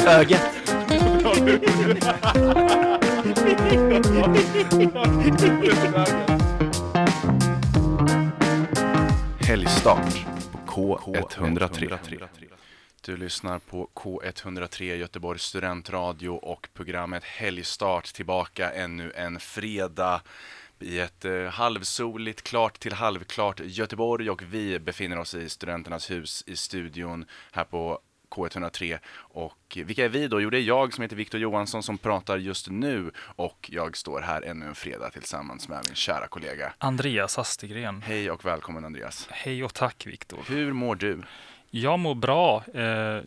Brunögat. Helgstart på K103. Du lyssnar på K103 Göteborgs studentradio och programmet Helgstart tillbaka ännu en fredag i ett eh, halvsoligt, klart till halvklart Göteborg och vi befinner oss i Studenternas hus i studion här på K103. Och vilka är vi då? Jo, det är jag som heter Viktor Johansson som pratar just nu och jag står här ännu en fredag tillsammans med min kära kollega. Andreas Astegren. Hej och välkommen Andreas. Hej och tack Viktor. Hur mår du? Jag mår bra. Eh,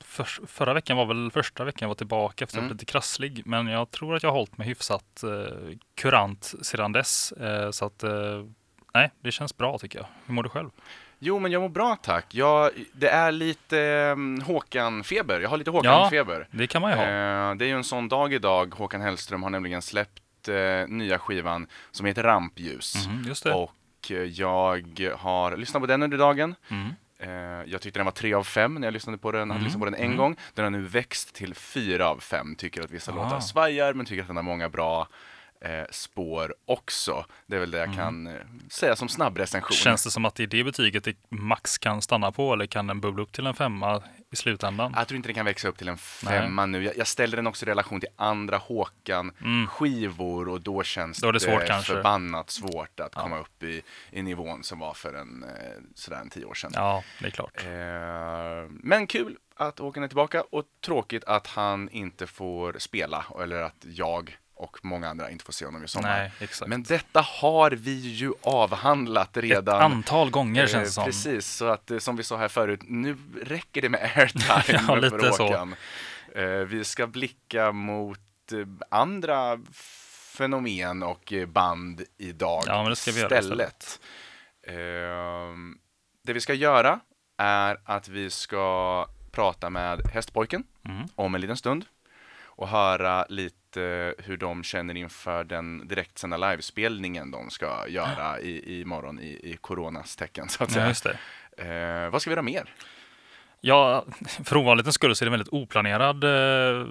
för, förra veckan var väl första veckan jag var tillbaka efter att Mm. jag lite krasslig. Men jag tror att jag har hållit mig hyfsat eh, kurant sedan dess. Eh, så att nej, det känns bra tycker jag. Hur mår du själv? Jo, men jag mår bra tack. Jag, det är lite um, Håkan-feber. Jag har lite Håkan-feber. Det kan man ju ha. Eh, det är ju en sån dag idag. Håkan Hellström har nämligen släppt eh, nya skivan som heter Rampljus. Mhm, just det. Och eh, jag har lyssnat på den under dagen. Mm. Jag tyckte den var tre av fem när jag lyssnade på den, hade Mm, lyssnat på den en mm. gång. Den har nu växt till fyra av fem. Tycker att vissa Ah. låtar svajar, men tycker att den har många bra eh, spår också. Det är väl det jag kan eh, säga som snabbrecension. Mm. Känns det som att det är det betyget det max kan stanna på eller kan den bubbla upp till en femma i slutändan? Jag tror inte den kan växa upp till en femma nu. Jag, jag ställer den också i relation till andra Håkan-skivor och då känns Mm. Då det svårt kanske. förbannat svårt att Ja. komma upp i, i nivån som var för en, eh, sådär en tio år sedan. Ja, det är klart. Eh, men kul att Håkan är tillbaka och tråkigt att han inte får spela eller att jag och många andra inte får se honom i sommar. Nej, exakt. Men detta har vi ju avhandlat Ett redan. antal gånger Eh, känns det som. Precis, så att eh, som vi sa här förut, nu räcker det med airtime Ja, lite för så. Håkan. Eh, Vi ska blicka mot andra fenomen och band idag Ja, men det ska vi göra istället. Ehm, Det vi ska göra är att vi ska prata med Hästpojken Mm. om en liten stund och höra lite hur de känner inför den direktsända livespelningen de ska göra i, i morgon i, i coronas tecken så att Ja, säga. det. Eh, vad ska vi göra mer? Ja, för ovanlighetens skull så är det en väldigt oplanerad, eh,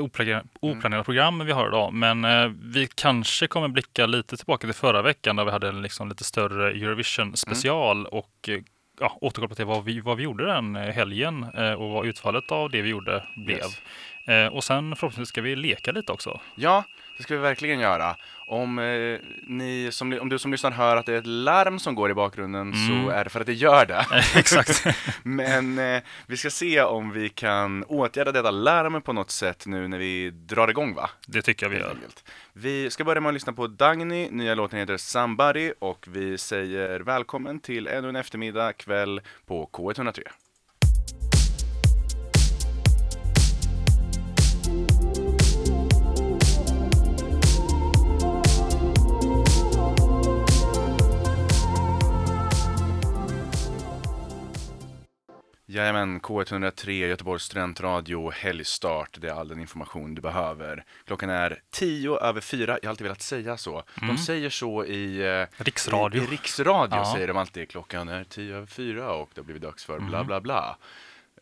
oplanerad, Mm. oplanerad program vi har idag. Men eh, vi kanske kommer blicka lite tillbaka till förra veckan där vi hade en liksom lite större Eurovision special och eh, ja, återkoppla till vad vi, vad vi gjorde den eh, helgen eh, och vad utfallet av det vi gjorde blev. Yes. Eh, och sen förhoppningsvis ska vi leka lite också. Ja, det ska vi verkligen göra. Om, eh, ni som, om du som lyssnar hör att det är ett larm som går i bakgrunden så Mm. är det för att det gör det. Exakt. Men eh, vi ska se om vi kan åtgärda detta larm på något sätt nu när vi drar igång va? Det tycker jag vi gör. Vi ska börja med att lyssna på Dagny, nya låten heter Somebody och vi säger välkommen till ännu en eftermiddag kväll på K103. Jajamän, K103, Göteborgs studentradio, helgstart. Det är all den information du behöver. Klockan är tio över fyra. Jag har alltid velat säga så. De säger så i, eh, Riksradio. i, i riksradio. Ja. säger de alltid klockan är tio över fyra och det har blivit dags för bla bla bla.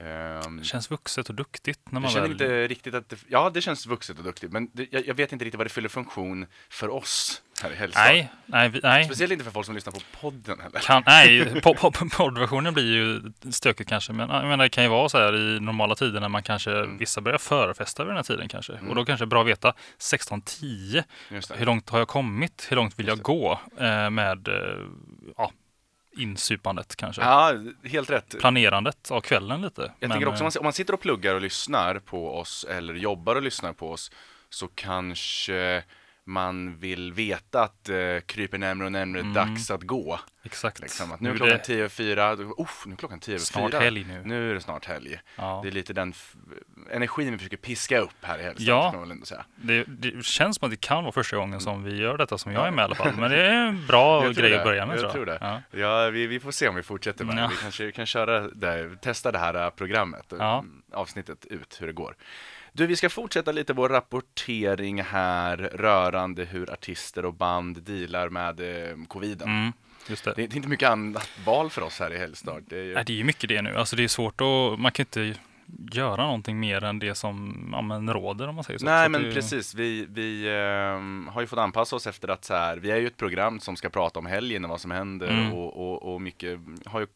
Ehm, Det känns vuxet och duktigt när man väl... inte riktigt att det, ja det känns vuxet och duktigt men det, jag, jag vet inte riktigt vad det fyller funktion för oss här i Helgstad. Nej, nej, nej. Speciellt inte för folk som lyssnar på podden heller. Kan, nej, po- po- poddversionen blir ju stökigt kanske. Men jag menar, det kan ju vara så här i normala tider när man kanske, Mm. vissa börjar förfesta vid den här tiden kanske. Och då kanske det är bra att veta 16.10, Just det. hur långt har jag kommit? Hur långt vill jag gå eh, med eh, ja, insupandet kanske? Ja, helt rätt. Planerandet av kvällen lite. Jag Men, tänker också om eh, man, om man sitter och pluggar och lyssnar på oss eller jobbar och lyssnar på oss så kanske man vill veta att uh, kryper närmare och närmare Mm. dags att gå. Exakt. Liksom, att nu är klockan det- tio över fyra, uff, nu är klockan tio över Snart fyra. helg nu. Nu är det snart helg. Ja. Det är lite den energin vi försöker piska upp här i Hälsingland, Ja. Det, det känns som att det kan vara första gången som vi gör detta som jag är med i alla fall. Men det är en bra Jag grej att börja med Jag tror tror det. Ja. Ja, vi, vi får se om vi fortsätter med det. Vi kanske kan köra det, testa det här programmet, Ja. mm, avsnittet ut, hur det går. Du, vi ska fortsätta lite vår rapportering här rörande hur artister och band dealar med eh, coviden. Mm, det. Det, det är inte mycket annat val för oss här i Helgstad. Det är ju... Nej, det är ju mycket det nu. Alltså det är svårt att, man kan inte göra någonting mer än det som ja, men råder om man säger så. Nej, så men det, precis. Vi, vi ehm, har ju fått anpassa oss efter att så här, vi är ju ett program som ska prata om helgen och vad som händer Mm. och, och, och mycket har ju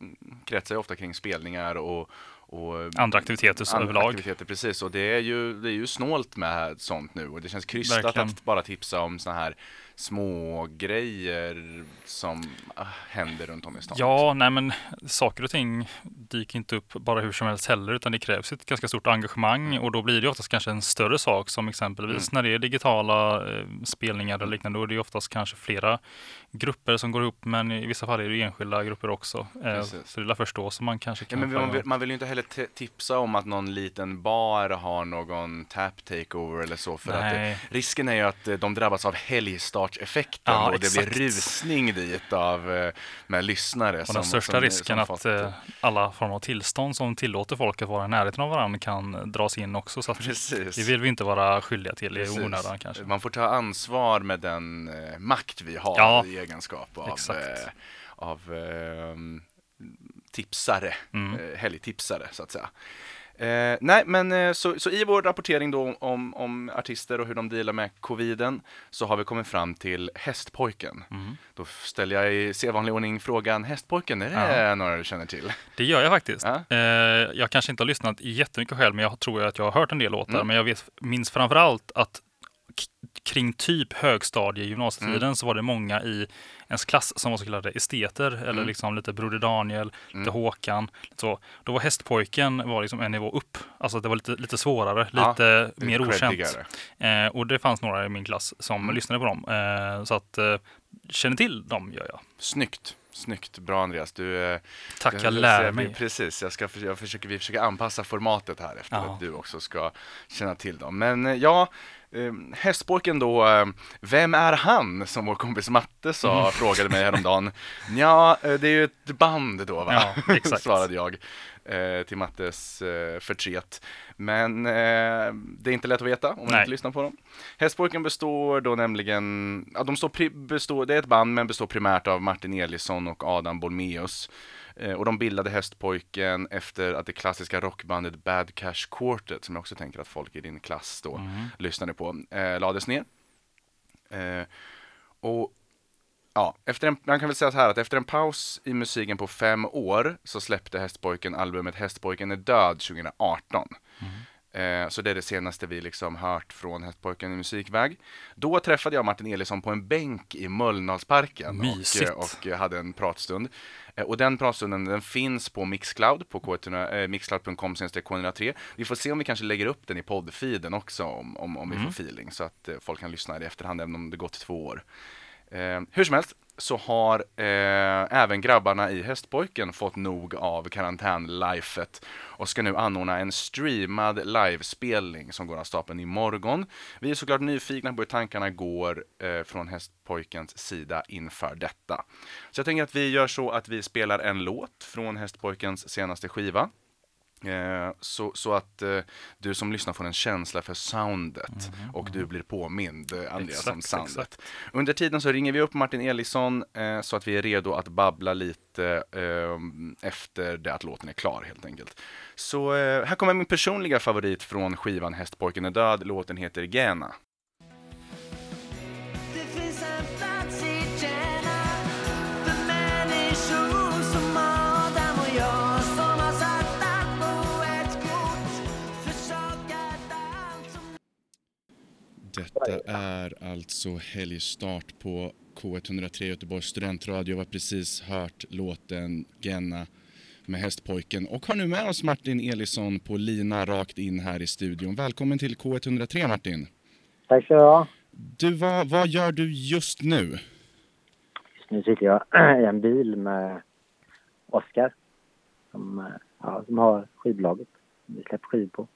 kretsar ju ofta kring spelningar och, och Andra aktiviteter andra överlag. aktiviteter, precis. Och det är, ju, det är ju snålt med sånt nu och det känns krystat Verkligen. att bara tipsa om såna här små grejer som ah, händer runt om i stan. Ja, nej men saker och ting dyker inte upp bara hur som helst heller, utan det krävs ett ganska stort engagemang och då blir det oftast kanske en större sak som exempelvis Mm. när det är digitala eh, spelningar eller liknande, då är det oftast kanske flera grupper som går ihop, men i vissa fall är det enskilda grupper också. Eh, så det är först då som man kanske Ja, kan men få man, vill, man vill ju inte heller tipsa om att någon liten bar har någon tap takeover eller så för att det, Nej. risken är ju att eh, de drabbas av helgstartseffekten Ja, och det exakt. blir rusning dit av eh, med lyssnare. Och den största risken att fått, eh, alla former av tillstånd som tillåter folk att vara i närheten av varandra kan dras in också. Så att Precis. det vill vi inte vara skyldiga till Precis. i onödan kanske. Man får ta ansvar med den eh, makt vi har Ja, i egenskap av, eh, av eh, tipsare, Mm. helgtipsare så att säga. Eh, nej, men eh, så, så i vår rapportering då om, om artister och hur de dealar med coviden så har vi kommit fram till Hästpojken. Mm. Då ställer jag i sedvanlig ordning frågan, Hästpojken, är det Ja. några du känner till? Det gör jag faktiskt. Ja. Eh, jag kanske inte har lyssnat jättemycket själv, men jag tror att jag har hört en del låtar. Mm. Men jag vet, minns framför allt att kring typ högstadie gymnasietiden Mm. så var det många i ens klass som var så kallade esteter, eller Mm. liksom lite Broder Daniel, lite Mm. Håkan. Lite så. Då var Hästpojken var liksom en nivå upp. Alltså det var lite, lite svårare, Ja, lite mer okänt. Eh, och det fanns några i min klass som Mm. lyssnade på dem. Eh, så att eh, känner till dem gör jag. Snyggt, snyggt, bra Andreas. Du, eh, Tack, jag Jag- lär mig. Precis, jag ska, jag försöker, vi försöker anpassa formatet här efter Ja. att du också ska känna till dem. Men eh, ja, eh, Hästpojken då, eh, vem är han? Som vår kompis Matte sa, Mm. frågade mig häromdagen. Ja, eh, det är ju ett band då va? Ja, exakt. Svarade jag eh, till Mattes eh, förtret. Men eh, det är inte lätt att veta om man Nej. inte lyssnar på dem. Hästpojken består då nämligen, ja de står, pri- består, det är ett band men består primärt av Martin Elisson och Adam Bolmeus. Eh, och de bildade Hästpojken efter att det klassiska rockbandet Bad Cash Quartet, som jag också tänker att folk i din klass då Mm. lyssnade på, eh, lades ner. Eh, och ja, efter en, man kan väl säga så här att efter en paus i musiken på fem år så släppte Hästpojken albumet Hästpojken är död 2018. Eh, så det är det senaste vi liksom hört från Hästpojken i musikväg. Då träffade jag Martin Elisson på en bänk i Mölndalsparken och, Mysigt. eh, och eh, hade en pratstund. Eh, Och den pratstunden den finns på Mixcloud på K100, eh, mixcloud.com k103. Vi får se om vi kanske lägger upp den i poddfeeden också om, om, om vi Mm. får feeling så att folk kan lyssna i efterhand även om det gått två år. Hur som helst så har eh, även grabbarna i Hästpojken fått nog av karantänlifet och ska nu anordna en streamad livespelning som går av stapeln imorgon. Vi är såklart nyfikna på hur tankarna går eh, från Hästpojkens sida inför detta. Så jag tänker att vi gör så att vi spelar en låt från Hästpojkens senaste skiva. Eh, så, så att eh, du som lyssnar får en känsla för soundet och du blir påmind, eh, Andreas, om Exakt, soundet. exakt. Under tiden så ringer vi upp Martin Elisson eh, så att vi är redo att babbla lite eh, efter det att låten är klar helt enkelt. Så här kommer min personliga favorit från skivan Hästpojken är död. Låten heter Gena. Detta är alltså helgstart på K103 Göteborgs studentradio. Vi har precis hört låten Gena med Hästpojken och har nu med oss Martin Elisson på lina rakt in här i studion. Välkommen till K103 Martin! Tack så du ha. Du, vad, vad gör du just nu? Nu sitter jag i en bil med Oskar som, ja, som har skivbolaget. Vi släpper skivor på.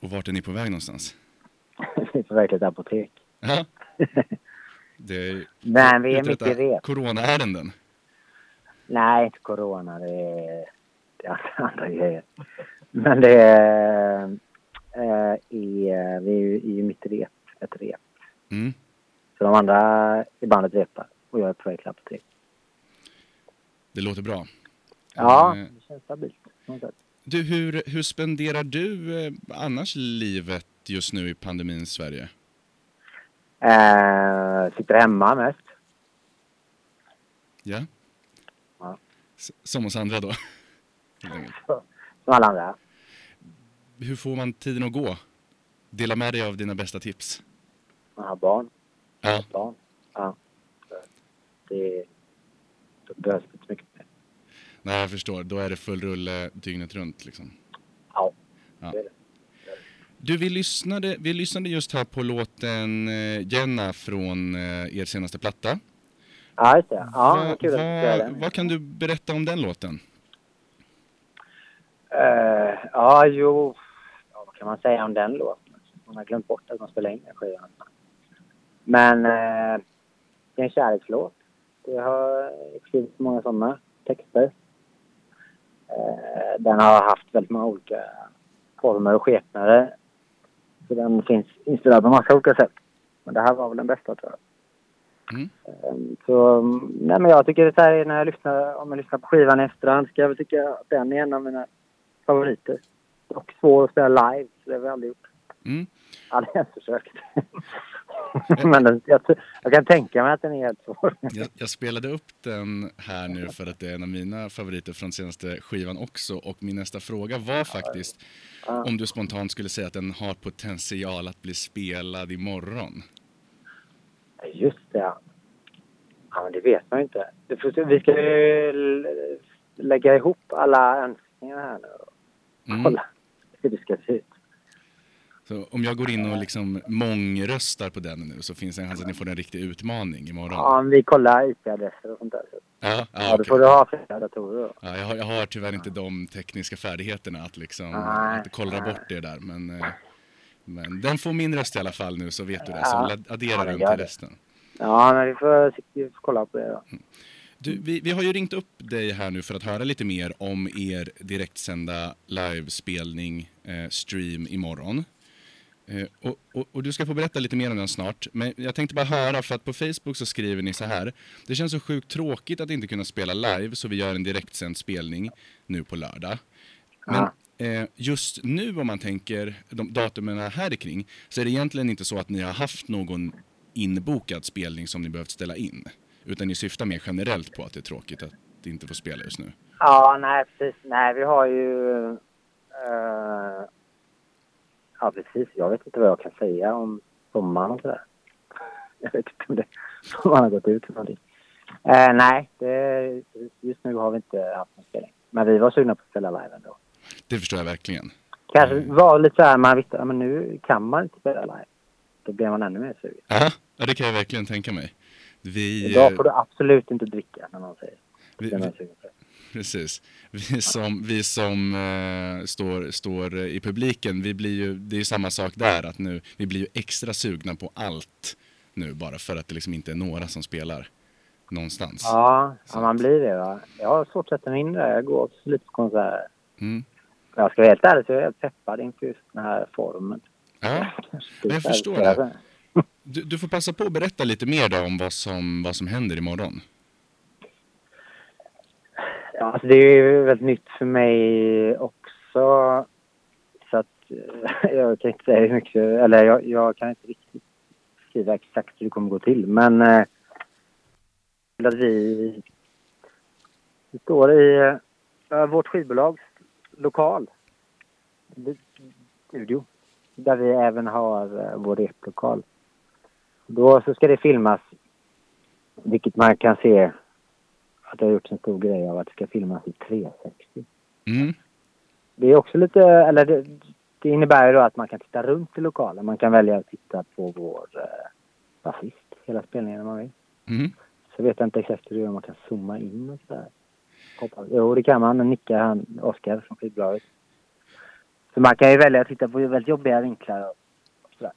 Och vart är ni på väg någonstans? Väg till ett apotek. Ja. Det är Men vi är uträtta mycket rep. Coronaärenden. Nej, inte corona. Det är, det är andra grejer. Men det är, eh, i, eh, vi är ju i mitt rep, ett rep. Mm. Så de andra i bandet repar och jag är på väg till apotek. Det låter bra. Ja, Eh, det känns stabilt. Du, hur, hur spenderar du annars livet just nu i pandemins Sverige? Eh, sitter hemma mest. Ja? Ja. Som oss andra då? Som alla andra. Hur får man tiden att gå? Dela med dig av dina bästa tips. Man har barn. Ja. barn. Ja. Det, då behövs det inte mycket mer. Nej, jag förstår. Då är det full rulle dygnet runt liksom. Ja. Ja. Det är det. Du, vi lyssnade, vi lyssnade just här på låten eh, Jenna från eh, er senaste platta. Ja, just det. Ja, Va- vad kul att vad, den. vad kan du berätta om den låten? Eh, ja, jo. Ja, vad kan man säga om den låten? Man har glömt bort att man spelade in den skivan. Men eh, det är en kärlekslåt. Det har skrivits många sådana texter. Eh, den har haft väldigt många olika former och skepnader. Så den finns inspelad på massa olika sätt. Men det här var väl den bästa tror jag. Mm. Eh, Så, nej men jag tycker det här, när jag lyssnar, om jag lyssnar på skivan i efterhand ska jag väl tycka att den är en av mina favoriter. Och svår att spela live, så det har vi aldrig gjort. Mm. Aldrig ens försökt. men den, jag, jag kan tänka mig att den är helt svår. Jag, jag spelade upp den här nu för att det är en av mina favoriter från senaste skivan också. Och min nästa fråga var faktiskt om du spontant skulle säga att den har potential att bli spelad imorgon. Just det, ja. Ja, men det vet man ju inte. Vi ska ju lägga ihop alla önskningar här nu och Mm. kolla hur det ska se ut. Så om jag går in och liksom mångröstar på den nu så finns det en chans att ni får en riktig utmaning imorgon. Ja, vi kollar IP-adresser och sånt där. Ja, ja, Ja, då okej. får du ha flera datorer då. ja jag, har, jag har tyvärr inte de tekniska färdigheterna att liksom Nej, att kolla nej. bort det där. Men, eh, men den får min röst i alla fall nu så vet du det. Så addera Ja, men den till det. resten. Ja, men vi får, vi får kolla på det då. Du, vi, vi har ju ringt upp dig här nu för att höra lite mer om er direktsända livespelning, eh, stream imorgon. Eh, och, och, och du ska få berätta lite mer om den snart. Men jag tänkte bara höra, för att på Facebook så skriver ni så här. Det känns så sjukt tråkigt att inte kunna spela live, så vi gör en direktsänd spelning nu på lördag. Men eh, just nu om man tänker de datumen här kring, så är det egentligen inte så att ni har haft någon inbokad spelning som ni behövt ställa in. Utan ni syftar mer generellt på att det är tråkigt att inte få spela just nu. Ja, nej precis. Nej, vi har ju... eh, ja, precis. Jag vet inte vad jag kan säga om sommaren och sådär. Jag vet inte om det om man har gått ut eller någonting. Eh, nej, det, just nu har vi inte haft någon spelning. Men vi var sugna på att spela live ändå. Det förstår jag verkligen. Kanske var lite så här, man visste att nu kan man inte spela live. Då blir man ännu mer sugen. Ja, ja det kan jag verkligen tänka mig. Vi, Idag eh, får du absolut inte dricka när någon säger. vi, vi. precis. Vi som, vi som eh, står, står i publiken, vi blir ju, det är ju samma sak där. Att nu, vi blir ju extra sugna på allt nu bara för att det liksom inte är några som spelar någonstans. Ja, ja, man blir det va. Jag har svårt att sätta mig in det. Jag går också lite på konserter. Mm. Jag ska vara helt ärlig så är jag helt peppad inför just den här formen. Ja. Jag förstår det. Du, du får passa på att berätta lite mer då om vad som, vad som händer imorgon. Ja, alltså det är ju väldigt nytt för mig också. Så att jag kan inte säga hur mycket, eller jag, jag kan inte riktigt skriva exakt hur det kommer gå till. Men eh, att vi, vi står i eh, vårt skivbolags lokal, studio, där vi även har eh, vår replokal. Då så ska det filmas, vilket man kan se att det har gjorts en stor grej av att det ska filmas i 360. Mm. Det är också lite, eller det, det innebär ju då att man kan titta runt i lokalen. Man kan välja att titta på vår eh, basist hela spelningen om man vill. Mm. Så vet jag inte exakt hur det är om man kan zooma in och sådär. Hoppas. Jo, det kan man. Nu nickar han, Oskar från skivbolaget. Så man kan ju välja att titta på väldigt jobbiga vinklar. och sådär.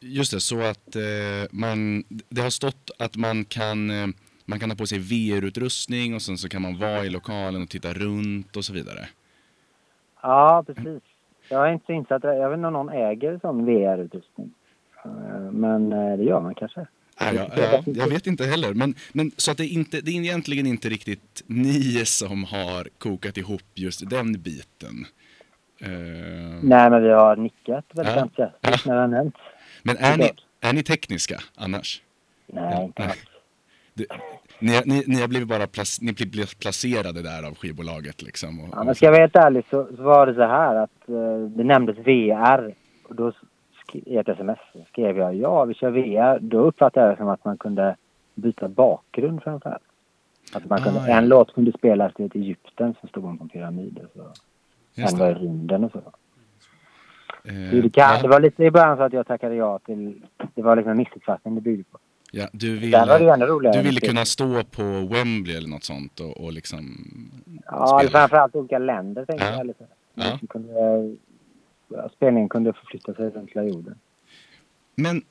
Just det, så att eh, man, det har stått att man kan, eh, man kan ha på sig VR-utrustning och sen så kan man vara i lokalen och titta runt och så vidare. Ja, precis. Jag är inte så insatt. Jag vet inte om någon äger sån VR-utrustning. Eh, Men eh, det gör man kanske. Ja, ja, ja, jag vet inte heller. Men, men så att det, är inte, det är egentligen inte riktigt ni som har kokat ihop just den biten. Eh, Nej, men vi har nickat väldigt Ja. entusiastiskt när det har nämnts. men är ni, är ni tekniska annars? Nej, inte Nej. alls. Ni, ni, ni har blivit bara plac, ni blivit placerade där av skivbolaget liksom. Och, Ja, men ska jag vara helt ärlig så, så var det så här att eh, det nämndes VR och då i ett sms skrev jag ja vi kör VR. Då uppfattade jag det som att man kunde byta bakgrund framförallt. Att man kunde, Ah, ja. en låt kunde spelas till ett Egypten som stod på en pyramid och så. Just En var i rymden och så. Eh, det, kan, ja, det var lite i början så att jag tackade ja till, det var liksom en missuppfattning det byggde på. Ja, du ville, du ville kunna stå på Wembley eller något sånt och, och liksom Ja, spela. eller framförallt olika länder tänkte Ja. jag lite. Ja. Liksom kunde, spelningen kunde förflytta sig runt hela jorden. Men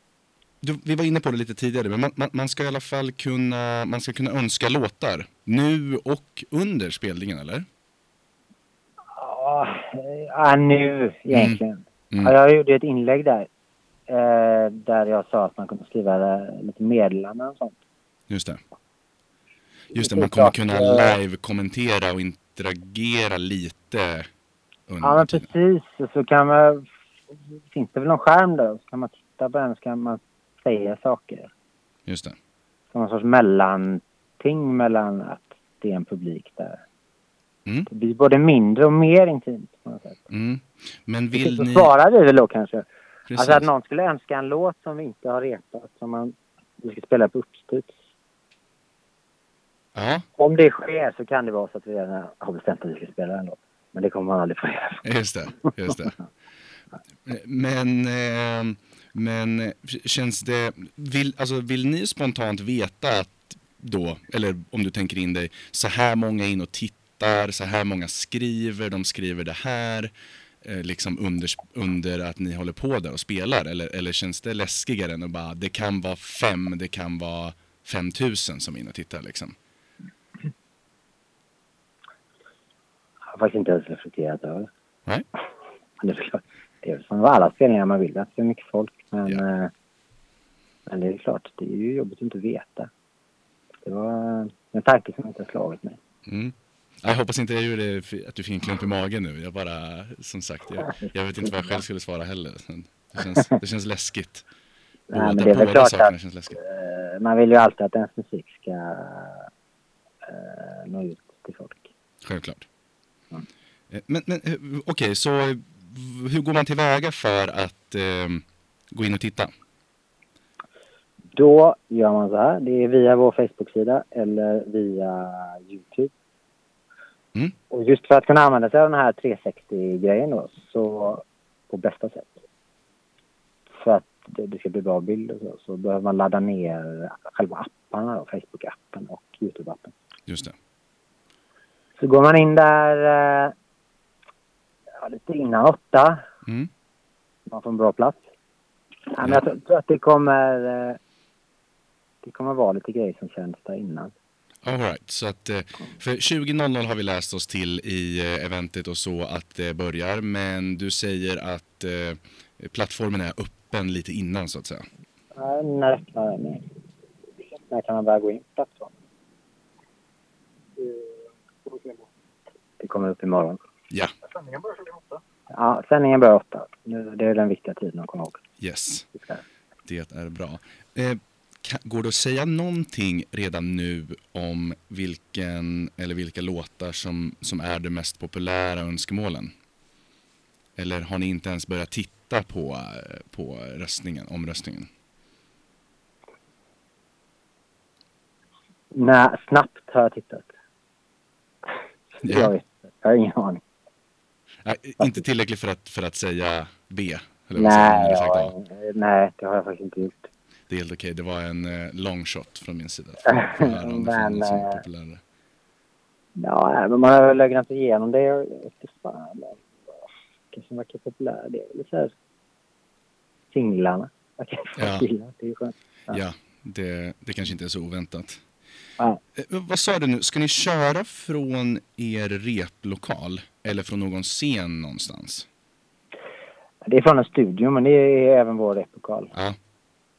du, vi var inne på det lite tidigare, men man, man, man ska i alla fall kunna, man ska kunna önska låtar nu och under spelningen, eller? Ja, nu egentligen. Mm. Ja, jag gjorde ett inlägg där. Eh, där jag sa att man kunde skriva eh, lite meddelanden och sånt. Just det. Just det, man kommer kunna eh, live-kommentera och interagera lite under Ja, men tiden. precis. Så kan man... Finns det väl någon skärm där? Så kan man titta på den så kan man säga saker. Just det. Som någon sorts mellanting mellan att det är en publik där. Mm. Det blir både mindre och mer intimt på något sätt. Mm. Men Vill vill så ni... svarar vi väl då kanske. Precis. Alltså att någon skulle önska en låt som vi inte har repat, som man, vi ska spela på uppstuds. Ja, Om det sker så kan det vara så att vi redan har bestämt att vi ska spela en låt. Men det kommer man aldrig få reda på. just det. Just det. Men, eh, men känns det... Vill, alltså, vill ni spontant veta att då, eller om du tänker in dig, så här många in och tittar, så här många skriver, de skriver det här, liksom under, under att ni håller på där och spelar? Eller, eller känns det läskigare än att bara, det kan vara fem, det kan vara 5000 som är inne och tittar liksom? Jag har faktiskt inte ens reflekterat över. Nej. Men det är klart, det är väl som alla spelningar man vill att det är mycket folk. Men, Ja. eh, men det är klart, det är ju jobbigt att inte veta. Det var en tanke som inte har slagit mig. Mm. Jag hoppas inte jag gjorde att du fick en klump i magen nu. Jag bara, som sagt, jag, jag vet inte vad jag själv skulle svara heller. Det känns, det känns läskigt. Nej, men det är väl klart att-. Eh, man vill ju alltid att ens musik ska eh, nå ut till folk. Självklart. Mm. Men, men okej, så eh, v- hur går man tillväga för att eh, gå in och titta? Då gör man så här. Det är via vår Facebook-sida eller via Youtube. Mm. Och just för att kunna använda sig av den här 360-grejen då, så på bästa sätt. För att det, det ska bli bra bild och så, så behöver man ladda ner själva apparna då, Facebook-appen och Youtube-appen. Just det. Så går man in där eh, ja, lite innan åtta. Mm. Man får en bra plats. Ja, men jag tror- tror att det kommer, eh, det kommer vara lite grejer som känns där innan. All right. Så att, eh, för 20.00 har vi läst oss till i eh, eventet och så att det börjar. Men du säger att eh, plattformen är öppen lite innan så att säga. Ja, när öppnar den? När kan man börja gå in på plattformen? Det kommer upp imorgon. Ja, Ja, sändningen börjar åtta. Nu, det är den viktiga tiden att komma ihåg. yes. Det är bra. Går det att säga någonting redan nu om vilken eller vilka låtar som, som är de mest populära önskemålen? Eller har ni inte ens börjat titta på, på röstningen, omröstningen? Nej, snabbt har jag tittat. Ja. Jag vet. Jag har ingen aning. Nej, inte tillräckligt för att, för att säga B. Nej, jag, nej, det har jag faktiskt inte gjort. Det är helt okej. Det var en eh, long shot från min sida. Det Men, eh. Ja, men man har väl lögnat igenom det. Jag vet inte fan. men Kanske verkar populär. Det är väl så här singlarna. Ja. Det är skönt. Ja. Ja, det, det kanske inte är så oväntat. Ja. Eh, vad sa du nu? Ska ni köra från er replokal eller från någon scen någonstans? Det är från en studio, men det är även vår replokal. Ja.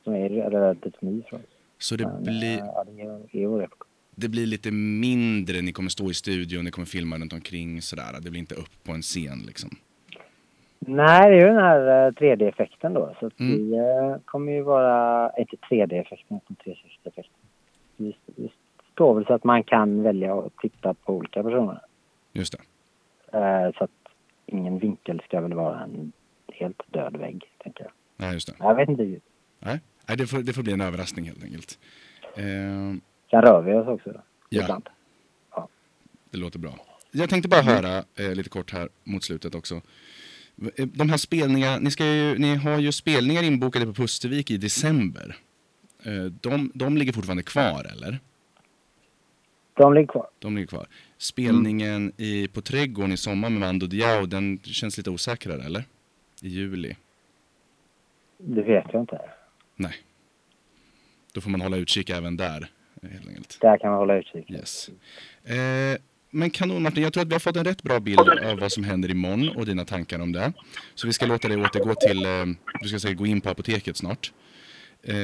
Som är relativt ny oss. Så det Men, blir, eh, Ja, det är, vår replokal. det blir lite mindre, ni kommer stå i studion, ni kommer filma runt omkring sådär. Det blir inte upp på en scen liksom. Nej, det är ju den här eh, 3D-effekten då. Så att Mm. vi eh, kommer ju vara, inte 3D-effekten, utan 360-effekten. Vi, vi står väl så att man kan välja att titta på olika personer. Just det. Eh, så att ingen vinkel ska väl vara en helt död vägg, tänker jag. Nej, just det. Jag vet inte. Nej, Nej det, får, det får bli en överraskning helt enkelt. Eh, Sen rör vi oss också. Ja. Ibland. Det låter bra. Jag tänkte bara höra eh, lite kort här mot slutet också. Eh, De här spelningarna, ni, ska ju, ni har ju spelningar inbokade på Pustervik i december. Eh, De, de ligger fortfarande kvar eller? De ligger kvar. De ligger kvar. Spelningen i, på Trädgården i sommar med Mando Diao, den känns lite osäkrare eller? I juli? Det vet jag inte. Nej. Då får man hålla utkik även där. eh, Helt enkelt. Där kan man hålla utkik. Yes. Eh, men kanon Martin, jag tror att vi har fått en rätt bra bild av vad som händer imorgon och dina tankar om det. Så vi ska låta dig återgå till, eh, du ska säga gå in på apoteket snart. Eh,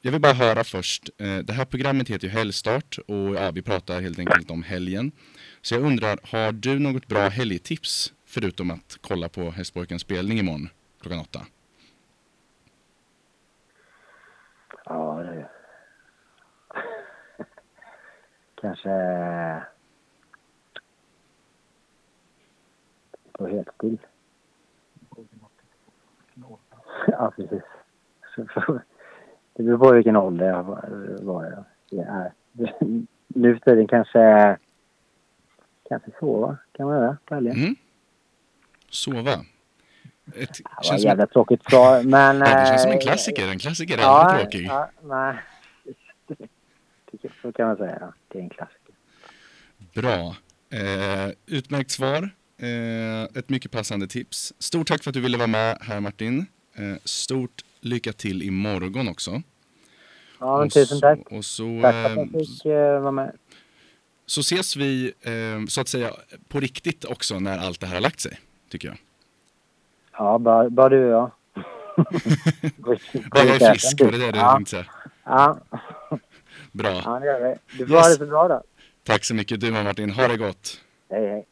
jag vill bara höra först, det här programmet heter ju Helgstart och ja, vi pratar helt enkelt om helgen. Så jag undrar, har du något bra helgtips förutom att kolla på Hästpojkens spelning imorgon klockan åtta? Ja, det är Kanske... Eh, på helt still. Ja, precis. Det beror på vilken ålder jag var- var. Jag är. Nu för tiden kanske... Kanske sova kan man göra på helgen. Mm. Sova. Ett, Det var ett som, jävla tråkigt svar, men... ja, det känns som en eh, klassiker, en klassiker är Ja, aldrig tråkig. ja, nej. Så kan man säga. Det är en klassiker. Bra. Eh, utmärkt svar. Eh, ett mycket passande tips. Stort tack för att du ville vara med här Martin. Eh, stort lycka till imorgon också. Ja, men Och tusen så- tack. Och så, Tack för att eh, jag fick eh, vara med. så ses vi eh, så att säga på riktigt också när allt det här har lagt sig, tycker jag. Ja, bara, bara du och jag. Gå i- frisk, var det det du ja. tänkte säga? Ja, Bra. ja, det gör vi. Du får Yes. ha det så bra då. Tack så mycket du med Martin. Ha det gott. Hej, hej.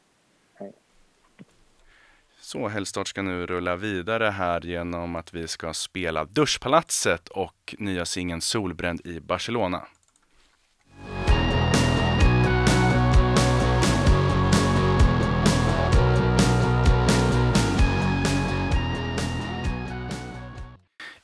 Så Helgstart ska nu rulla vidare här genom att vi ska spela Duschpalatset och nya singeln Solbränd i Barcelona.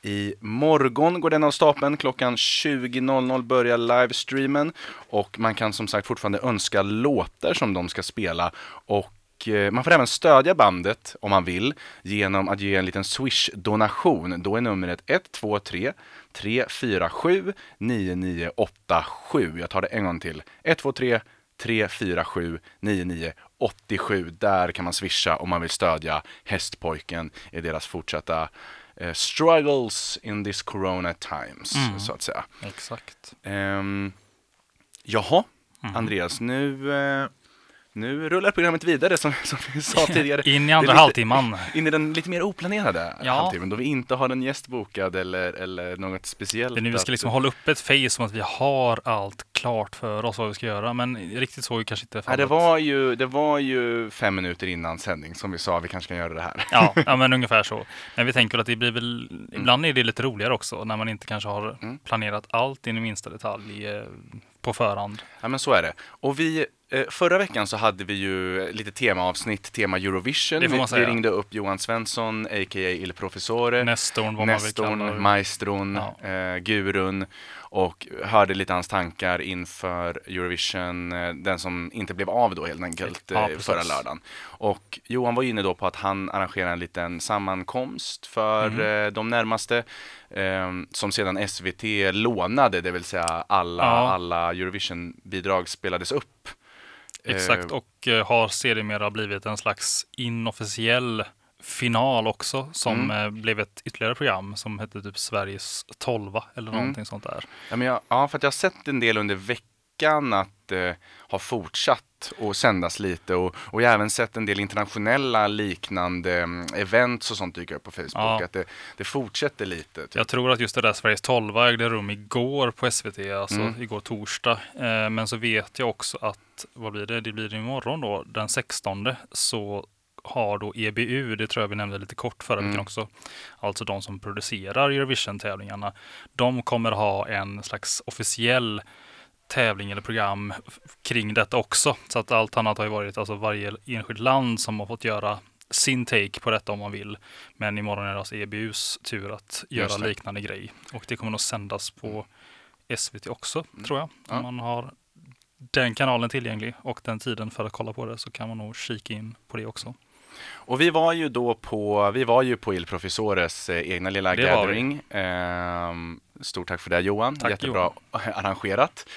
I morgon går den av stapeln. Klockan 20.00 börjar livestreamen. Och man kan som sagt fortfarande önska låtar som de ska spela. Och eh, man får även stödja bandet om man vill genom att ge en liten Swish-donation. Då är numret 123 347 9987. Jag tar det en gång till. 123 347 9987. Där kan man swisha om man vill stödja Hästpojken i deras fortsatta eh, struggles in this corona times, Mm. så att säga. Exakt. Um, jaha, Mm. Andreas, nu, eh, nu rullar programmet vidare som, som vi sa tidigare. In i Det andra lite- halvtimman. In i den lite mer oplanerade Ja. halvtimmen då vi inte har en gäst bokad eller, eller något speciellt. Det är nu vi ska liksom hålla upp ett face som att vi har allt klart för oss vad vi ska göra. Men riktigt så är kanske inte Nej, fallet. det, var ju, det var ju fem minuter innan sändning som vi sa vi kanske kan göra det här. Ja, ja, men ungefär så. Men vi tänker att det blir väl, ibland är det lite roligare också när man inte kanske har Mm. planerat allt in i minsta detalj eh, på förhand. Ja, men så är det. Och vi eh, förra veckan så hade vi ju lite temaavsnitt, tema Eurovision. Vi- Vi ringde upp Johan Svensson, a.k.a. Il Professore. Nestorn, vad man vill kalla. Nestorn, maestron, Ja. eh, gurun och hörde lite hans tankar inför Eurovision, eh, den som inte blev av då helt enkelt Ja, eh, förra lördagen. Och Johan var inne då på att han arrangerar en liten sammankomst för eh, de närmaste som sedan SVT lånade, det vill säga alla, Ja. alla Eurovision-bidrag spelades upp. Exakt, och har sedermera blivit en slags inofficiell final också som Mm. eh, blev ett ytterligare program som hette typ Sveriges tolva eller Mm. någonting sånt där. Ja, men jag, ja, för att jag har sett en del under veckan att eh, ha fortsatt och sändas lite och, och jag har även sett en del internationella liknande mm, events och sånt dyka upp på Facebook. Ja. Att det, det fortsätter lite. Typ. Jag tror att just det där Sveriges tolva ägde rum igår på SVT, alltså Mm. igår torsdag. Eh, men så vet jag också att, vad blir det, det blir imorgon då, den 16 så har då EBU, det tror jag vi nämnde lite kort förra Mm. veckan också, alltså de som producerar Eurovision-tävlingarna, de kommer ha en slags officiell tävling eller program kring detta också. Så att allt annat har ju varit alltså varje enskilt land som har fått göra sin take på detta om man vill. Men imorgon är det alltså EBUs tur att göra liknande grej. Och det kommer nog sändas på SVT också, tror jag. Om Ja. man har den kanalen tillgänglig och den tiden för att kolla på det så kan man nog kika in på det också. Och vi var ju då på, vi var ju på Il Professores eh, egna lilla Det gathering. Ehm, stort tack för det Johan, Tack, jättebra arrangerat.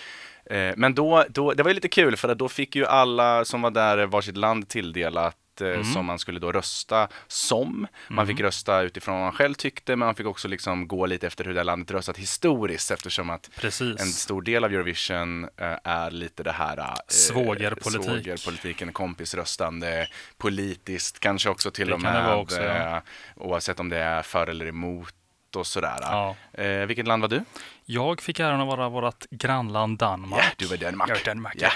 Eh, men då, då, det var ju lite kul för att då fick ju alla som var där varsitt land tilldelat Mm. som man skulle då rösta som. Man fick rösta utifrån vad man själv tyckte men man fick också liksom gå lite efter hur det här landet röstat historiskt eftersom att Precis. en stor del av Eurovision eh, är lite det här eh, Svågerpolitik. svågerpolitiken, kompisröstande, politiskt kanske också till Det och med. också, ja. eh, Oavsett om det är för eller emot och sådär. Ja. Eh, vilket land var du? Jag fick äran att vara vårt grannland Danmark. Ja, du var Danmark. Jag är Danmark. Ja.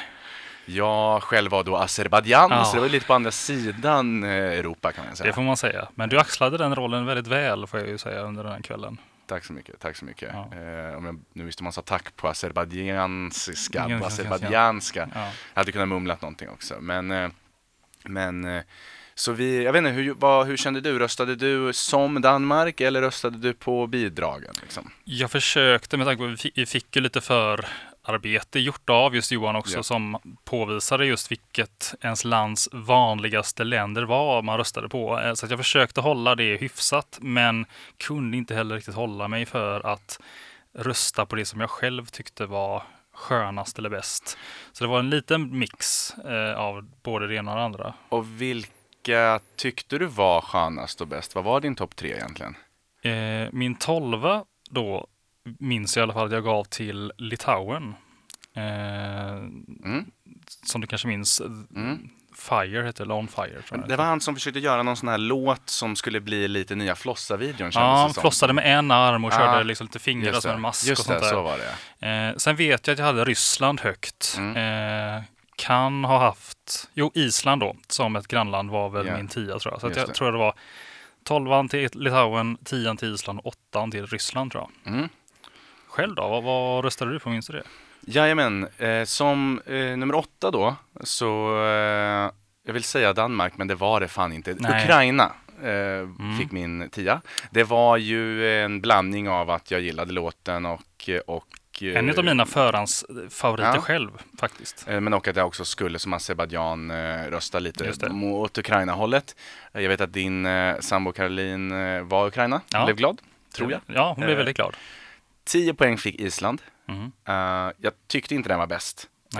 Jag själv var då Azerbajdzjan, Ja. så det var lite på andra sidan eh, Europa kan man säga. Det får man säga. Men du axlade den rollen väldigt väl får jag ju säga under den här kvällen. Tack så mycket, tack så mycket. Ja. Eh, om jag, nu visste man sa tack på azerbajdzjanska, Ja, på ja, azerbajdzjanska. Ja. Jag hade kunnat mumlat någonting också. Men, eh, men eh, så vi, jag vet inte, hur, vad, hur kände du? Röstade du som Danmark eller röstade du på bidragen? Liksom? Jag försökte med tanke på att vi fick ju lite för arbete gjort av just Johan också Ja. som påvisade just vilket ens lands vanligaste länder var man röstade på. Eh, Så jag försökte hålla det hyfsat men kunde inte heller riktigt hålla mig för att rösta på det som jag själv tyckte var skönast eller bäst. Så det var en liten mix eh, av både det ena och det andra. Och vilka tyckte du var skönast och bäst? Vad var din topp tre egentligen? Eh, min tolva då minns jag i alla fall att jag gav till Litauen. Eh, Mm. som du kanske minns, Mm. Fire heter det, On Fire. Det var han som försökte göra någon sån här låt som skulle bli lite nya Flossa-videon Ja, han som. flossade med en arm och körde liksom lite fingrar som en mask Just och sånt det, där. så var det. Eh, sen vet jag att jag hade Ryssland högt. Mm. Eh, kan ha haft, jo Island då, som ett grannland var väl Ja. min tia tror jag. Så jag det. tror det var tolvan till Litauen, tian till Island och åttan till Ryssland tror jag. Mm. Själv då, vad, vad röstade du på, minns du det? Jajamän, eh, som eh, nummer åtta då, så eh, jag vill säga Danmark, men det var det fan inte. Nej. Ukraina eh, fick min tia. Det var ju en blandning av att jag gillade låten och, och eh, En av mina förhandsfavoriter Ja. själv faktiskt. Eh, Men och att jag också skulle som Azerbajdzjan eh, rösta lite mot Ukraina-hållet. Jag vet att din sambo Caroline var Ukraina, Ja. blev glad, tror jag. Ja, hon blev väldigt glad. 10 poäng fick Island. Mhm. Eh, jag tyckte inte den var bäst. Eh,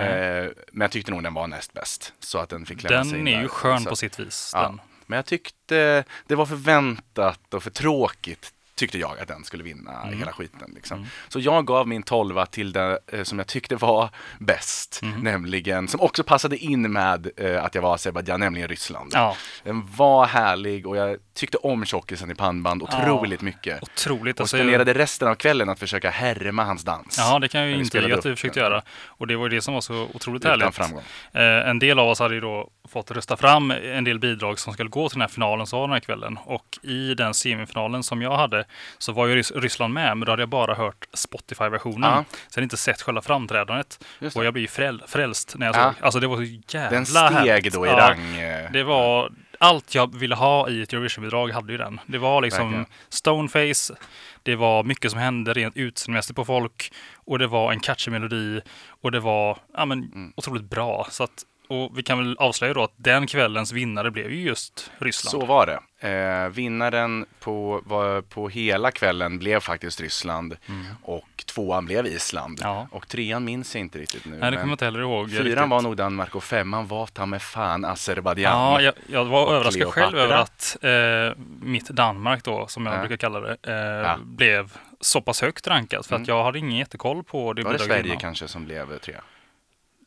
men jag tyckte nog den var näst bäst. Så att den fick lämna sig Den är där. ju skön så. på sitt vis. Ja. Men jag tyckte det var förväntat och för tråkigt tyckte jag att den skulle vinna Mm. hela skiten. Liksom. Så jag gav min tolva till det eh, som jag tyckte var bäst, Mm. nämligen som också passade in med eh, att jag var Azerbajdzjan, nämligen Ryssland. Ja, Den var härlig och jag tyckte om tjockisen i pannband otroligt mycket. otroligt. Och Alltså, spenderade resten av kvällen att försöka härma hans dans. Ja, det kan jag ju spelade att du försökte göra. Och det var ju det som var så otroligt Utan härligt. framgång. Eh, en del av oss hade ju då fått rösta fram en del bidrag som skulle gå till den här finalen som var den här kvällen. Och i den semifinalen som jag hade så var ju Rys- Ryssland med, men då hade jag bara hört Spotify-versionen. Ja. Hade inte sett själva framträdandet. Och jag blev ju fräl- frälst när jag Ja. såg. Alltså det var så jävla Den steg härligt. då i Ja. rang. eh, Det var allt jag ville ha i ett Eurovision-bidrag hade ju den. Det var liksom Verkligen. stoneface, det var mycket som hände rent utseendemässigt på folk och det var en catchy melodi och det var ja, men, Mm. otroligt bra. Så att, och vi kan väl avslöja då att den kvällens vinnare blev ju just Ryssland. Så var det. Eh, vinnaren på, var, på hela kvällen blev faktiskt Ryssland och tvåan blev Island. Mm. Ja. Och trean minns jag inte riktigt nu. Nej, det kommer jag inte heller ihåg. fyran riktigt. var nog Danmark och femman var ta med fan Azerbajdzjan. Ja, jag, jag var överraskad själv över att eh, mitt Danmark då, som jag Ja. brukar kalla det, eh, Ja. blev så pass högt rankat. För Mm. att jag hade ingen jättekoll på det var det Sverige innan. kanske som blev trea?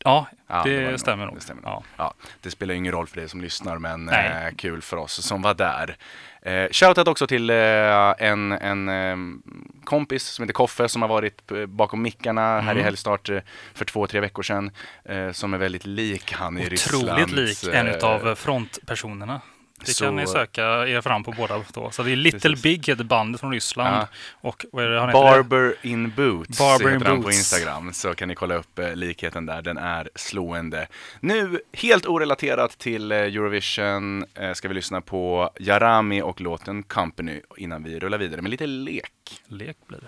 Ja, Ja, det, nog. stämmer nog. Det, stämmer nog. Ja. Ja, det spelar ingen roll för dig som lyssnar, men eh, kul för oss som var där. Eh, shoutout också till eh, en, en eh, kompis som heter Koffe som har varit eh, bakom mickarna här i Mm. Helgstart eh, för två, tre veckor sedan. Eh, som är väldigt lik han i Ryssland. Otroligt lik en av frontpersonerna. Det så- kan ni söka er fram på båda då. Så det är Little Precis. Big heter bandet från Ryssland. Ja. Och vad är det han heter? Barber in Boots Barber in heter han på Boots. Instagram. Så kan ni kolla upp eh, likheten där. Den är slående. Nu, helt orelaterat till eh, Eurovision, eh, ska vi lyssna på Jarami och låten Company innan vi rullar vidare med lite lek. Lek blir det.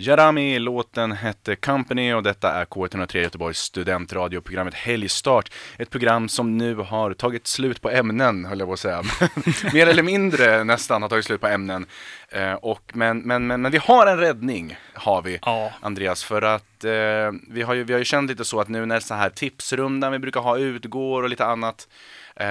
Jarami, låten hette Company och detta är K103 Göteborgs studentradioprogrammet Helgstart. Ett program som nu har tagit slut på ämnen, höll jag på att säga. Mer eller mindre nästan har tagit slut på ämnen. Eh, och, men, men, men, men vi har en räddning, har vi. Ja, Andreas, för att eh, vi, har ju, vi har ju känt lite så att nu när så här tipsrundan vi brukar ha utgår och lite annat,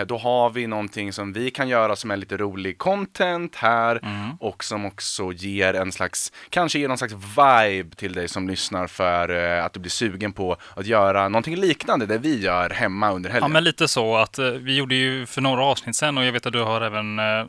då har vi någonting som vi kan göra som är lite rolig content här Mm. och som också ger en slags, kanske ger någon slags vibe till dig som lyssnar för eh, att du blir sugen på att göra någonting liknande det vi gör hemma under ja, helgen. men lite så att eh, vi gjorde ju för några avsnitt sen och jag vet att du har även eh,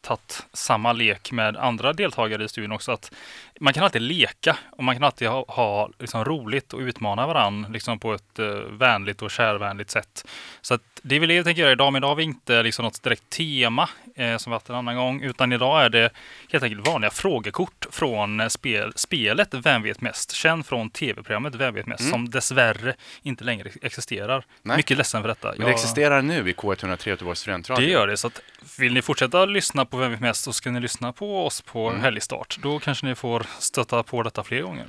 tagit samma lek med andra deltagare i studion också. Att man kan alltid leka och man kan alltid ha, ha liksom roligt och utmana varandra liksom på ett eh, vänligt och kärvänligt sätt. Så att det är väl det jag tänker göra idag, men idag har vi inte liksom något direkt tema eh, som vi haft en annan gång, utan idag är det helt enkelt vanliga frågekort från spel, spelet Vem vet mest? Känd från tv-programmet Vem vet mest? Mm. Som dessvärre inte längre existerar. Nej. Mycket ledsen för detta. Men det Jag- existerar nu i K103 Göteborgs studentradio. det gör det. Så att vill ni fortsätta lyssna på Vem vet mest så ska ni lyssna på oss på Mm. helgstart. Då kanske ni får stöta på detta fler gånger.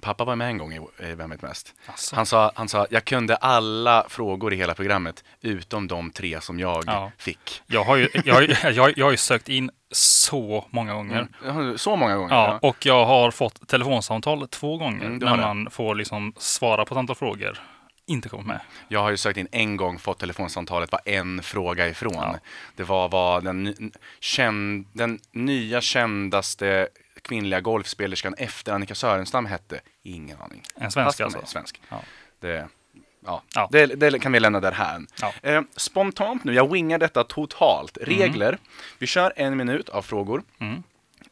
Pappa var med en gång i Vem vet mest? Alltså. Han sa, han sa, jag kunde alla frågor i hela programmet utom de tre som jag Ja. fick. Jag har ju, jag, har jag, jag har sökt in så många gånger. Mm. Så många gånger? Ja, och jag har fått telefonsamtal två gånger Mm, när det. man får liksom svara på ett antal frågor. Inte kommit med. Jag har ju sökt in en gång, fått telefonsamtalet, var en fråga ifrån. Ja. Det var vad den, känd, den nya kändaste kvinnliga golfspelerskan efter Annika Sörenstam hette. Ingen aning. En svensk på alltså. Svensk. Ja. Det, ja. Ja. Det, det kan vi lämna där här. Ja. Eh, spontant nu, jag wingar detta totalt. Regler. Vi kör en minut av frågor. Mm.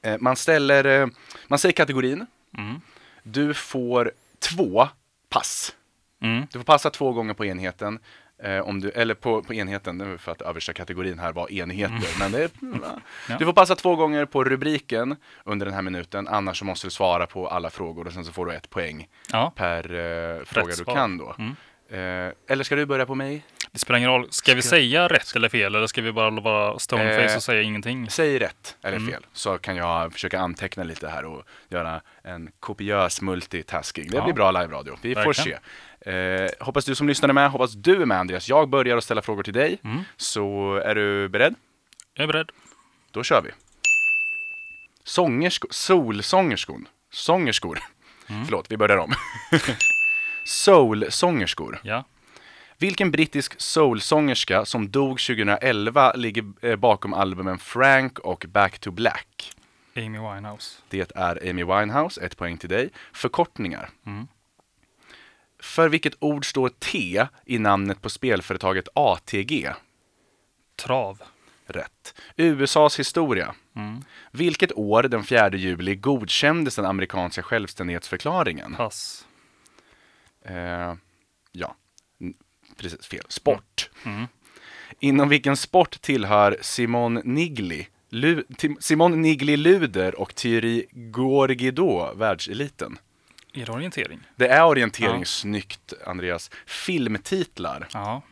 Eh, man ställer, eh, man säger kategorin. Mm. Du får två pass. Mm. Du får passa två gånger på enheten. Eh, om du, eller på, på enheten, för att översta kategorin här var enheter. Men det. Mm. Du får passa två gånger på rubriken under den här minuten. Annars måste du svara på alla frågor och sen så får du ett poäng Ja, per eh, fråga du kan då. Mm. Eh, eller ska du börja på mig? Det spelar ingen roll. Ska vi säga rätt eller fel? Eller ska vi bara vara stoneface Eh, och säga ingenting? Säg rätt eller Mm. fel. Så kan jag försöka anteckna lite här och göra en kopiös multitasking. Det Ja. blir bra live-radio. Vi får se. Verkligen. Eh, hoppas du som lyssnar är med. Hoppas du är med Andreas. Jag börjar att ställa frågor till dig. Mm. Så är du beredd? Jag är beredd. Då kör vi. Sångersko, solsångerskon. Sångerskor. Mm. Förlåt, vi börjar om. Soulsångerskor. Ja. Vilken brittisk soulsångerska som dog 2011 ligger eh, bakom albumen Frank och Back to Black? Amy Winehouse. Det är Amy Winehouse, ett poäng till dig. Förkortningar. Mm. För vilket ord står T i namnet på spelföretaget ATG? Trav. Rätt. USAs historia. Mm. Vilket år den 4 juli godkändes den amerikanska självständighetsförklaringen? Pass. Eh, ja, precis fel. Sport. Mm. Inom vilken sport tillhör Simon Nigli, Lu, Simon Nigli Luder och Thierry Gorgido världseliten? Är det orientering? Det är orientering. Ja. Snyggt, Andreas. Filmtitlar. Ja.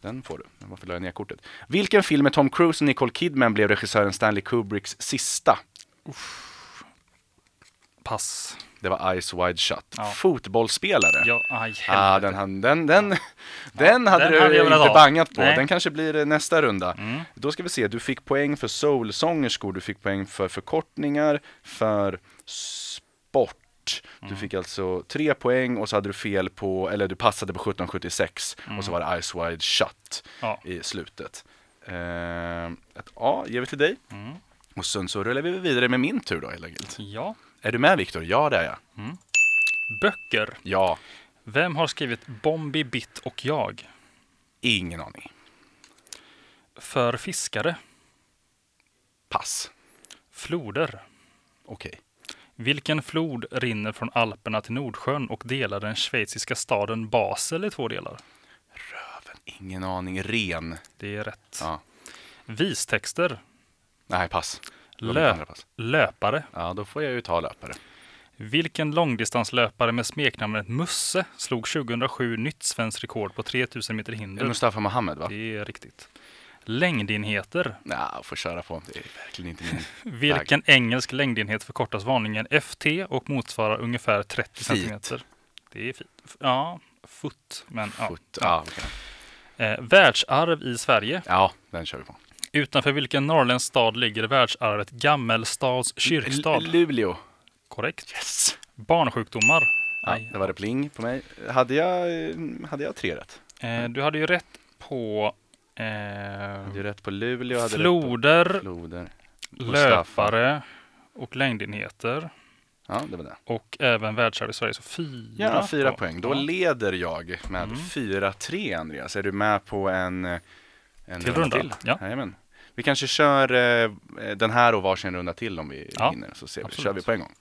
Den får du. Varför la jag ner kortet? Vilken film med Tom Cruise och Nicole Kidman blev regissören Stanley Kubricks sista? Pass. Det var Eyes Wide Shut. Ja. Fotbollsspelare. Ja, aj, Ah, den, den, den, den hade den du hade inte ha. bangat på. Nej. Den kanske blir nästa runda. Mm. Då ska vi se, du fick poäng för soulsångerskor, du fick poäng för förkortningar, för sport. Du Mm. fick alltså tre poäng och så hade du fel på, eller du passade på 1776 och så var det Eyes Wide Shut Mm. Ja. i slutet. Eh, ett A ger vi till dig. Mm. Och sen så rullar vi vidare med min tur då helt enkelt. Ja. Är du med Viktor? Ja det är jag. Böcker. Ja, Vem har skrivit Bombi Bitt och jag? ingen aning. För fiskare. Pass. Floder. Okej. Vilken flod rinner från Alperna till Nordsjön och delar den schweiziska staden Basel i två delar? Röven, ingen aning. Ren. Det är rätt. Ja. Vistexter. Nej, pass. Det var mitt Lö- andra pass. löpare. Ja, då får jag ju ta löpare. Vilken långdistanslöpare med smeknamnet Musse slog 2007 nytt svenskt rekord på 3000 meter hinder? Mustafa Mohamed va? Det är riktigt. Längdenheter. Nej, får köra på. Det är verkligen inte min. Vilken engelsk längdenhet förkortas vanligen FT och motsvarar ungefär 30 Feet. centimeter? Det är fint. Ja, foot. Men, ja. Fot. Ja, okej. Eh, världsarv i Sverige. ja, den kör vi på. Utanför vilken norrländsk stad ligger världsarvet Gammelstads kyrkstad? L- Luleå. Korrekt. Yes! Barnsjukdomar. Ja, det var det pling på mig. Hade jag, hade jag tre rätt? Eh, du hade ju rätt på eh, Hade jag rätt på Luleå? Hade floder, rätt på floder. löpare och längdenheter. Ja, det var det. Och även världsarv i Sverige. Så fyra. Ja, fyra då. poäng. Då leder jag med Mm. 4-3, Andreas. Är du med på en, en Till runda, till? ja. Jajamän. Vi kanske kör eh, den här och varsin runda till om vi Ja, hinner. Så ser vi. absolut. kör vi på en gång.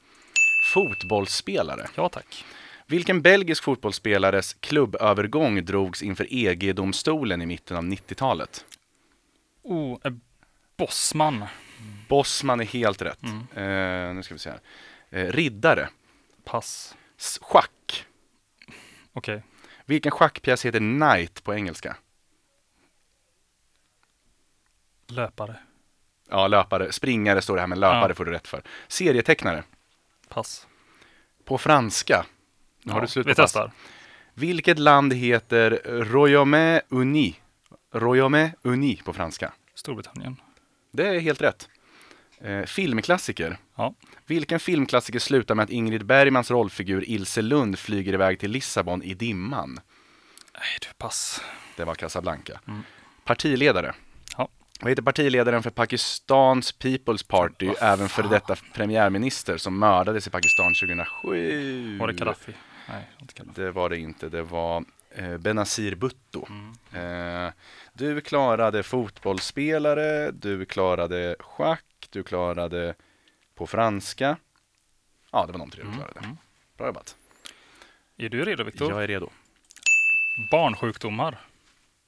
Fotbollsspelare. ja, tack. Vilken belgisk fotbollsspelares klubbövergång drogs inför EG-domstolen i mitten av 90-talet? Oh, eh, Bossman. Bosman är helt rätt. Mm. Eh, nu ska vi se här. Eh, riddare. Pass. Schack. Okej. Vilken schackpjäs heter Knight på engelska? Löpare. Ja, löpare. Springare står det här, men löpare Ja. får du rätt för. Serietecknare. Pass. På franska. Nu har Ja, du slut Vi på pass. testar. Vilket land heter Royaume Uni? Royaume Uni på franska. Storbritannien. Det är helt rätt. Eh, filmklassiker. Ja. Vilken filmklassiker slutar med att Ingrid Bergmans rollfigur Ilse Lund flyger iväg till Lissabon i dimman? Nej, du, pass. Det var Casablanca. Mm. Partiledare. Vad heter partiledaren för Pakistans People's Party, Vad även för detta premiärminister som mördades i Pakistan 2007? Var det Gaddafi? Nej, inte Gaddafi. Det var det inte, det var eh, Benazir Bhutto. Mm. Eh, du klarade fotbollsspelare, du klarade schack, du klarade på franska. Ja, det var de tre du Mm, klarade. mm. Bra jobbat. Är du redo, Viktor? Jag är redo. Barnsjukdomar.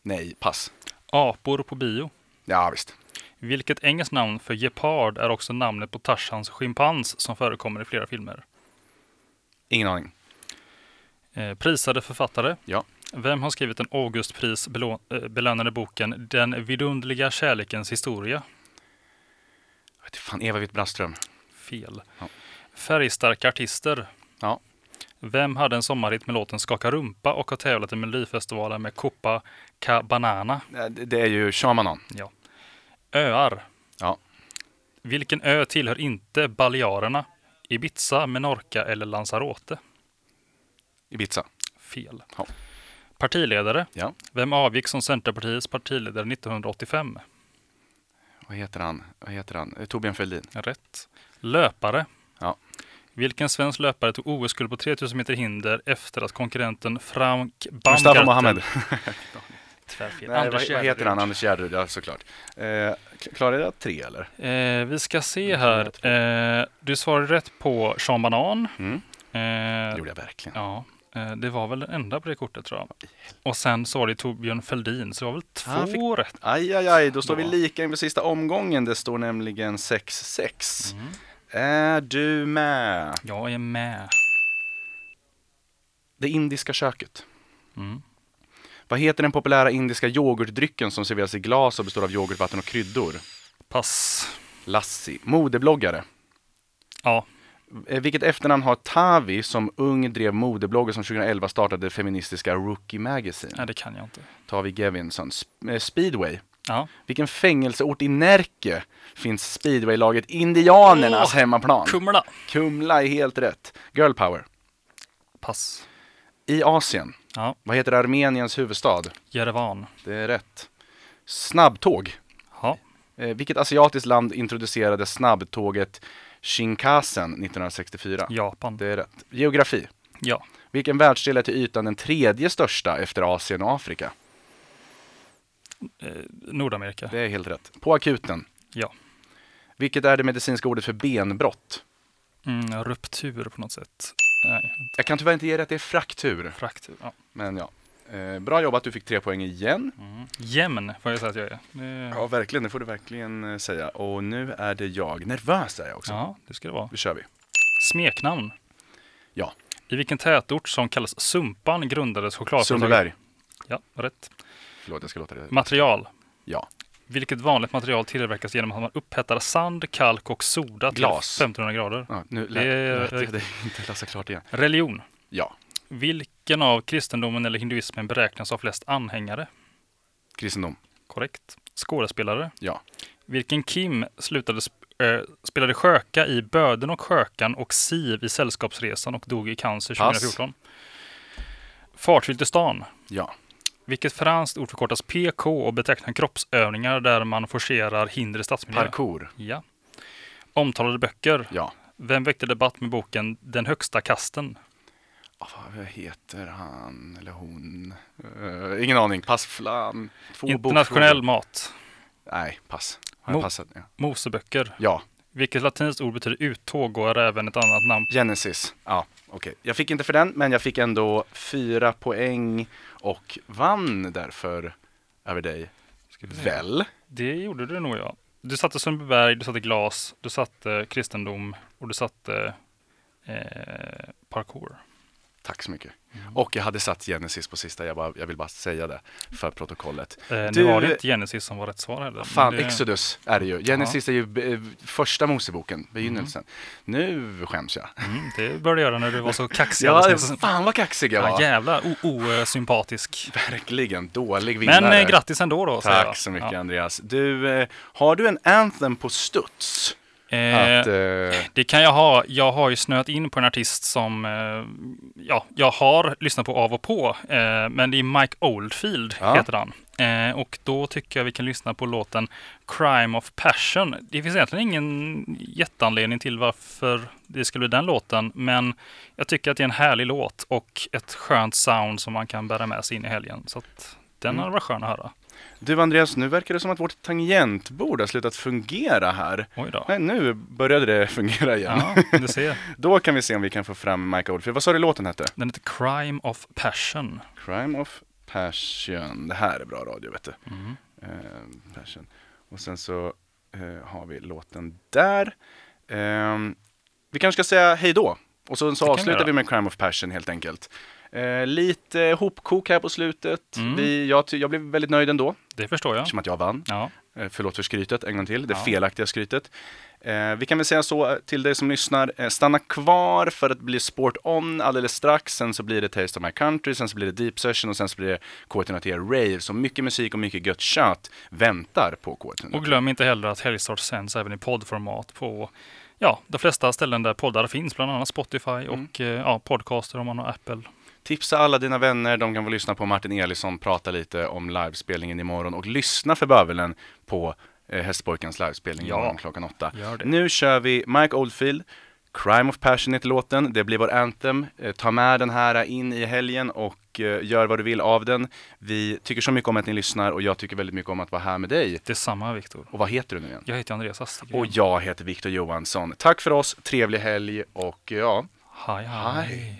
Nej, pass. Apor på bio. Ja, visst. Vilket engelskt namn för gepard är också namnet på Tarzans schimpans som förekommer i flera filmer? Ingen aning. Eh, prisade författare. Ja. Vem har skrivit den Augustpris eh, belönade boken Den vidunderliga kärlekens historia? Jag vet fan, Eva Witt-Brattström. Fel. Ja. Färgstarka artister. Ja. Vem hade en sommarhit med låten Skaka rumpa och har tävlat i Melodifestivalen med Copa Banana? Eh, Det är ju Shamanon. Ja. Öar. Ja. Vilken ö tillhör inte Balearerna? Ibiza, Menorca eller Lanzarote? Ibiza. Fel. Ja. Partiledare. Ja. Vem avgick som Centerpartiets partiledare 1985? Vad heter han? Vad heter han? Eh, Torbjörn Fälldin. Rätt. Löpare. Ja. Vilken svensk löpare tog OS-guld på 3000 meter hinder efter att konkurrenten Frank Mustafa Baumgarten Mohamed. Tvärfel. Nej, vad, Anders vad heter han? Anders Järrud, ja såklart. Eh, klarade jag tre eller? Eh, vi ska se här. två. Eh, du svarade rätt på Sean Banan. Mm. Det Eh, gjorde jag verkligen. ja, eh, det var väl den enda på det kortet tror jag. Och sen så var det Torbjörn Fälldin, så det var väl två Han fick- rätt. Aj, aj, aj, då står vi Bra. lika inför sista omgången. Det står nämligen 6-6. Mm. Är du med? Jag är med. Det indiska köket. Mm. Vad heter den populära indiska yoghurtdrycken som serveras i glas och består av yoghurtvatten och kryddor? Pass. Lassi. Modebloggare. Ja, Eh, Vilket efternamn har Tavi som ung drev modebloggen som 2011 startade feministiska Rookie Magazine? nej det kan jag inte. Tavi Gevinson. Eh, Speedway. Ja, Vilken fängelseort i Närke finns speedwaylaget Indianernas Åh, hemmaplan? Kumla. Kumla är helt rätt. Girl power. Pass. I Asien. Ja, Vad heter Armeniens huvudstad? Jerevan. Det är rätt. Snabbtåg. Ja, Eh, vilket asiatiskt land introducerade snabbtåget Shinkansen 1964? Japan. Det är rätt. Geografi. Ja, Vilken världsdel är till ytan den tredje största efter Asien och Afrika? Eh, Nordamerika. Det är helt rätt. På akuten. Ja. Vilket är det medicinska ordet för benbrott? Mm, ruptur på något sätt. Nej, Jag kan tyvärr inte ge rätt, det är fraktur. fraktur. Ja. Men ja. Eh, bra jobbat, du fick tre poäng igen. Mm. Jämn får jag säga att jag är. Det, Ja, verkligen. Det får du verkligen eh, säga. Och nu är det jag. Nervös är jag också. ja, det ska det vara. Nu kör vi. Smeknamn. Ja. I vilken tätort som kallas Sumpan grundades chokladföretaget? Sundbyberg. Ja, rätt. Förlåt, jag ska låta det. Material. Ja. Vilket vanligt material tillverkas genom att man upphettar sand, kalk och soda till Glas. 1500 grader? ja nu Det lät är lät jag det inte läsa klart igen. Religion. Ja. Vilken av kristendomen eller hinduismen beräknas ha flest anhängare? Kristendom. Korrekt. Skådespelare. Ja. Vilken Kim slutade sp- äh, spelade sköka i Böden och skökan och Siv i Sällskapsresan och dog i cancer Pass. 2014? Fartfyllt i stan. Ja. Vilket franskt ord förkortas PK och betecknar kroppsövningar där man forcerar hinder i stadsmiljö? Parkour. Ja. Omtalade böcker. Ja. Vem väckte debatt med boken Den högsta kasten? Ah, vad heter han eller hon? Eh, ingen aning. Pass. Flam. Två Internationell bokfrågor. mat. Nej, pass. Har Mo- passat? Ja. Moseböcker. ja. Vilket latinskt ord betyder uttåg och är även ett annat namn. Genesis. Ja, okej. Jag fick inte för den, men jag fick ändå fyra poäng och vann därför över dig. Väl? Det gjorde du nog ja. Du satte Sundbyberg, du satte glas, du satte kristendom och du satte eh, parkour. Tack så mycket. Mm. Och jag hade satt Genesis på sista, jag, bara, jag vill bara säga det för protokollet. Eh, nu Du- var det inte Genesis som var rätt svar heller. Fan, det, Exodus är det ju. Genesis är ju eh, första Moseboken, begynnelsen. Nu skäms jag. Mm, det började göra när du var så kaxig. Ja, nyss. fan vad kaxig jag ja, var. jävlar o- osympatisk. Verkligen, dålig vinnare. Men eh, grattis ändå då. Tack så mycket Ja. Andreas. Du, eh, har du en anthem på studs? Eh, Att, eh, Det kan jag ha. Jag har ju snöat in på en artist som eh, ja, jag har lyssnat på av och på. Eh, men det är Mike Oldfield Ja. heter han. Eh, och då tycker jag vi kan lyssna på låten Crime of Passion. Det finns egentligen ingen jätteanledning till varför det skulle bli den låten. Men jag tycker att det är en härlig låt och ett skönt sound som man kan bära med sig in i helgen. Så att den Mm. hade varit skön att höra. Du Andreas, nu verkar det som att vårt tangentbord har slutat fungera här. Oj då. Nej, nu började det fungera igen. Ja, du ser. Då kan vi se om vi kan få fram Mike Oldfield. Vad sa du låten hette? Den heter Crime of Passion. Crime of Passion. Det här är bra radio, vet du. Mm. Eh, passion. Och sen så eh, har vi låten där. Ehm, vi kanske ska säga hej då. Och så, så avslutar vi med Crime of Passion helt enkelt. Eh, lite hopkok här på slutet. Mm. Vi, jag, jag blev väldigt nöjd ändå, Det förstår jag. eftersom att jag vann. Ja. Eh, Förlåt för skrytet en gång till, det Ja. felaktiga skrytet. Eh, vi kan väl säga så till dig som lyssnar, eh, stanna kvar för att bli Sport On alldeles strax. Sen så blir det Taste of My Country, sen så blir det Deep Session och sen så blir det K103 Rave. Så mycket musik och mycket gött kött väntar på K103. Och glöm inte heller att Helgstart sänds även i poddformat på ja, de flesta ställen där poddar finns, bland annat Spotify Mm. och eh, ja, podcaster om man har Apple. Tipsa alla dina vänner, de kan få lyssna på Martin Elisson prata lite om livespelningen imorgon och lyssna för bövelen på eh, Hästpojkens livespelning Ja. imorgon klockan åtta. Nu kör vi Mike Oldfield, Crime of Passion heter låten. Det blir vår anthem. Eh, ta med den här in i helgen och eh, gör vad du vill av den. Vi tycker så mycket om att ni lyssnar och jag tycker väldigt mycket om att vara här med dig. Detsamma Viktor. Och vad heter du nu igen? Jag heter Andreas Astegren. Och jag heter Viktor Johansson. Tack för oss, trevlig helg och ja, Hej, hej. Hej.